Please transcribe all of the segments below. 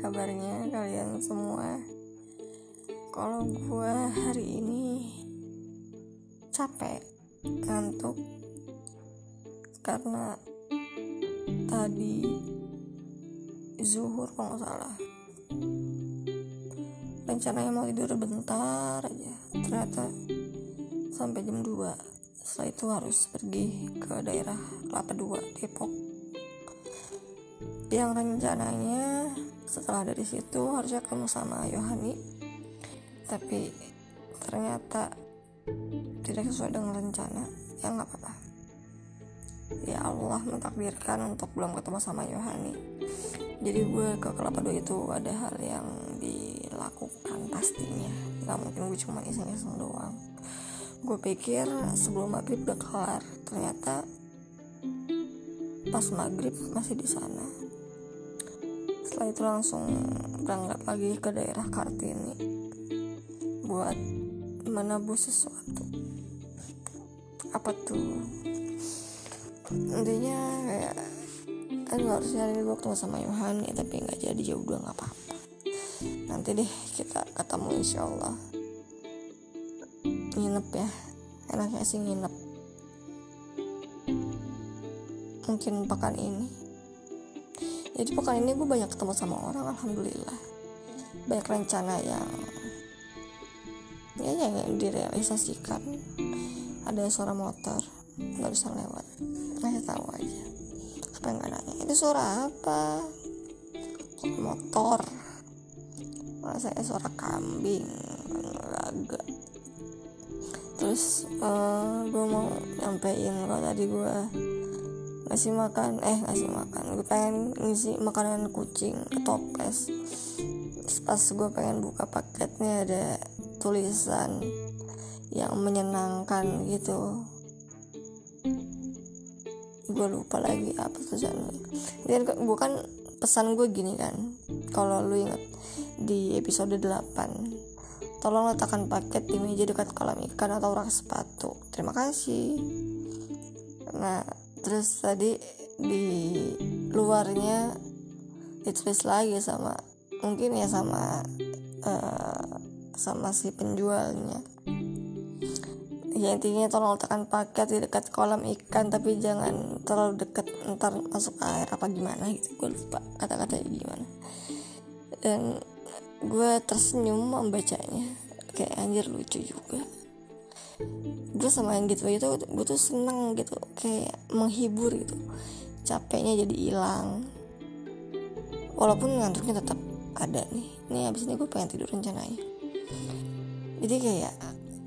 kabarnya kalian semua? Kalau gue hari ini capek, ngantuk karena tadi zuhur kalau nggak salah. Rencananya mau tidur bentar aja. Ternyata sampai jam 2 setelah itu harus pergi ke daerah Kelapa 2 Depok yang rencananya setelah dari situ harusnya ketemu sama Yohani. Tapi ternyata tidak sesuai dengan rencana. Ya nggak apa-apa. Ya Allah mentakdirkan untuk belum ketemu sama Yohani. Jadi gue ke Kelapa Dua itu ada hal yang dilakukan pastinya. Nggak mungkin gue cuma iseng-iseng doang. Gue pikir sebelum maghrib udah kelar. Ternyata pas maghrib masih di sana setelah itu langsung berangkat lagi ke daerah Kartini buat menebus sesuatu. Apa tuh? Intinya kayak kan harusnya gue ketemu sama Yohani tapi nggak jadi ya udah nggak apa-apa. Nanti deh kita ketemu insya Allah. Nginep ya enaknya sih nginep. Mungkin pekan ini jadi pekan ini gue banyak ketemu sama orang alhamdulillah. Banyak rencana yang ya yang direalisasikan. Ada suara motor barusan lewat. Ngasih tahu aja. Apa yang nanya itu suara apa? Motor? Malah saya suara kambing. Agak. Terus uh, eh, gue mau nyampein kalau tadi gue ngasih makan eh ngasih makan. Gue pengen ngisi makanan kucing ke toples pas gue pengen buka paketnya ada tulisan yang menyenangkan gitu. Gue lupa lagi apa tulisannya. Dan bukan pesan gue gini kan. Kalau lu inget di episode 8 tolong letakkan paket di meja dekat kolam ikan atau rak sepatu. Terima kasih. Nah terus tadi di luarnya ditulis lagi sama mungkin ya sama uh, sama si penjualnya. Ya intinya tolong letakkan paket di dekat kolam ikan tapi jangan terlalu dekat ntar masuk air apa gimana gitu. Gue lupa kata-katanya gimana. Dan gue tersenyum membacanya. Kayak anjir lucu juga gue sama yang gitu itu gue tuh seneng gitu kayak menghibur gitu. Capeknya jadi hilang. Walaupun ngantuknya tetap ada nih. Ini abis ini gue pengen tidur rencananya. Jadi kayak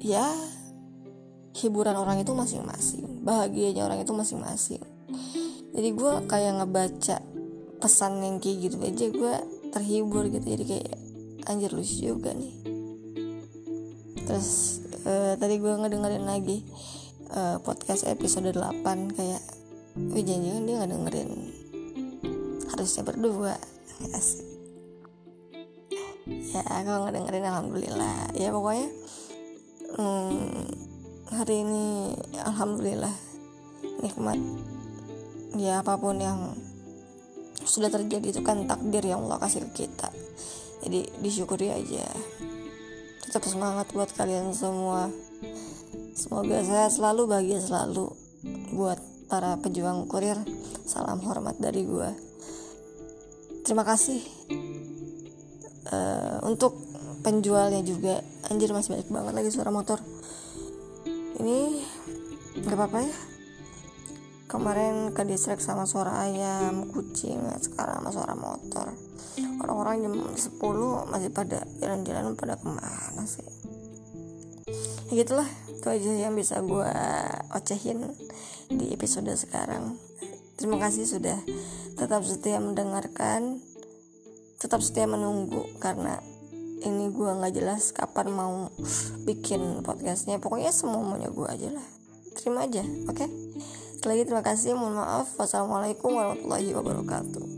ya hiburan orang itu masing-masing. Bahagianya orang itu masing-masing. Jadi gue kayak ngebaca pesan yang kayak gitu aja gue terhibur gitu. Jadi kayak anjir lucu juga nih. Terus uh, tadi gue ngedengerin lagi uh, podcast episode 8 kayak wih jangan-jangan dia nggak dengerin. Harusnya berdua asik ya aku nggak dengerin alhamdulillah. Ya pokoknya hmm, hari ini alhamdulillah nikmat. Ya apa pun yang sudah terjadi itu kan takdir yang Allah kasih ke kita. Jadi disyukuri aja tetap semangat buat kalian semua. Semoga saya selalu bahagia selalu buat para pejuang kurir. Salam hormat dari gua. Terima kasih uh, untuk penjualnya juga. Anjir masih banyak banget lagi suara motor. Ini gak apa-apa ya kemarin ke distrik sama suara ayam kucing sekarang sama suara motor. Orang-orang jam 10 masih pada jalan-jalan pada ke mana sih? Ya gitulah itu aja yang bisa gue ocehin di episode sekarang. Terima kasih sudah tetap setia mendengarkan tetap setia menunggu karena ini gue nggak jelas kapan mau bikin podcastnya. Pokoknya semua maunya gue aja lah. Terima aja oke? okay? Lagi terima kasih mohon maaf. Wassalamualaikum warahmatullahi wabarakatuh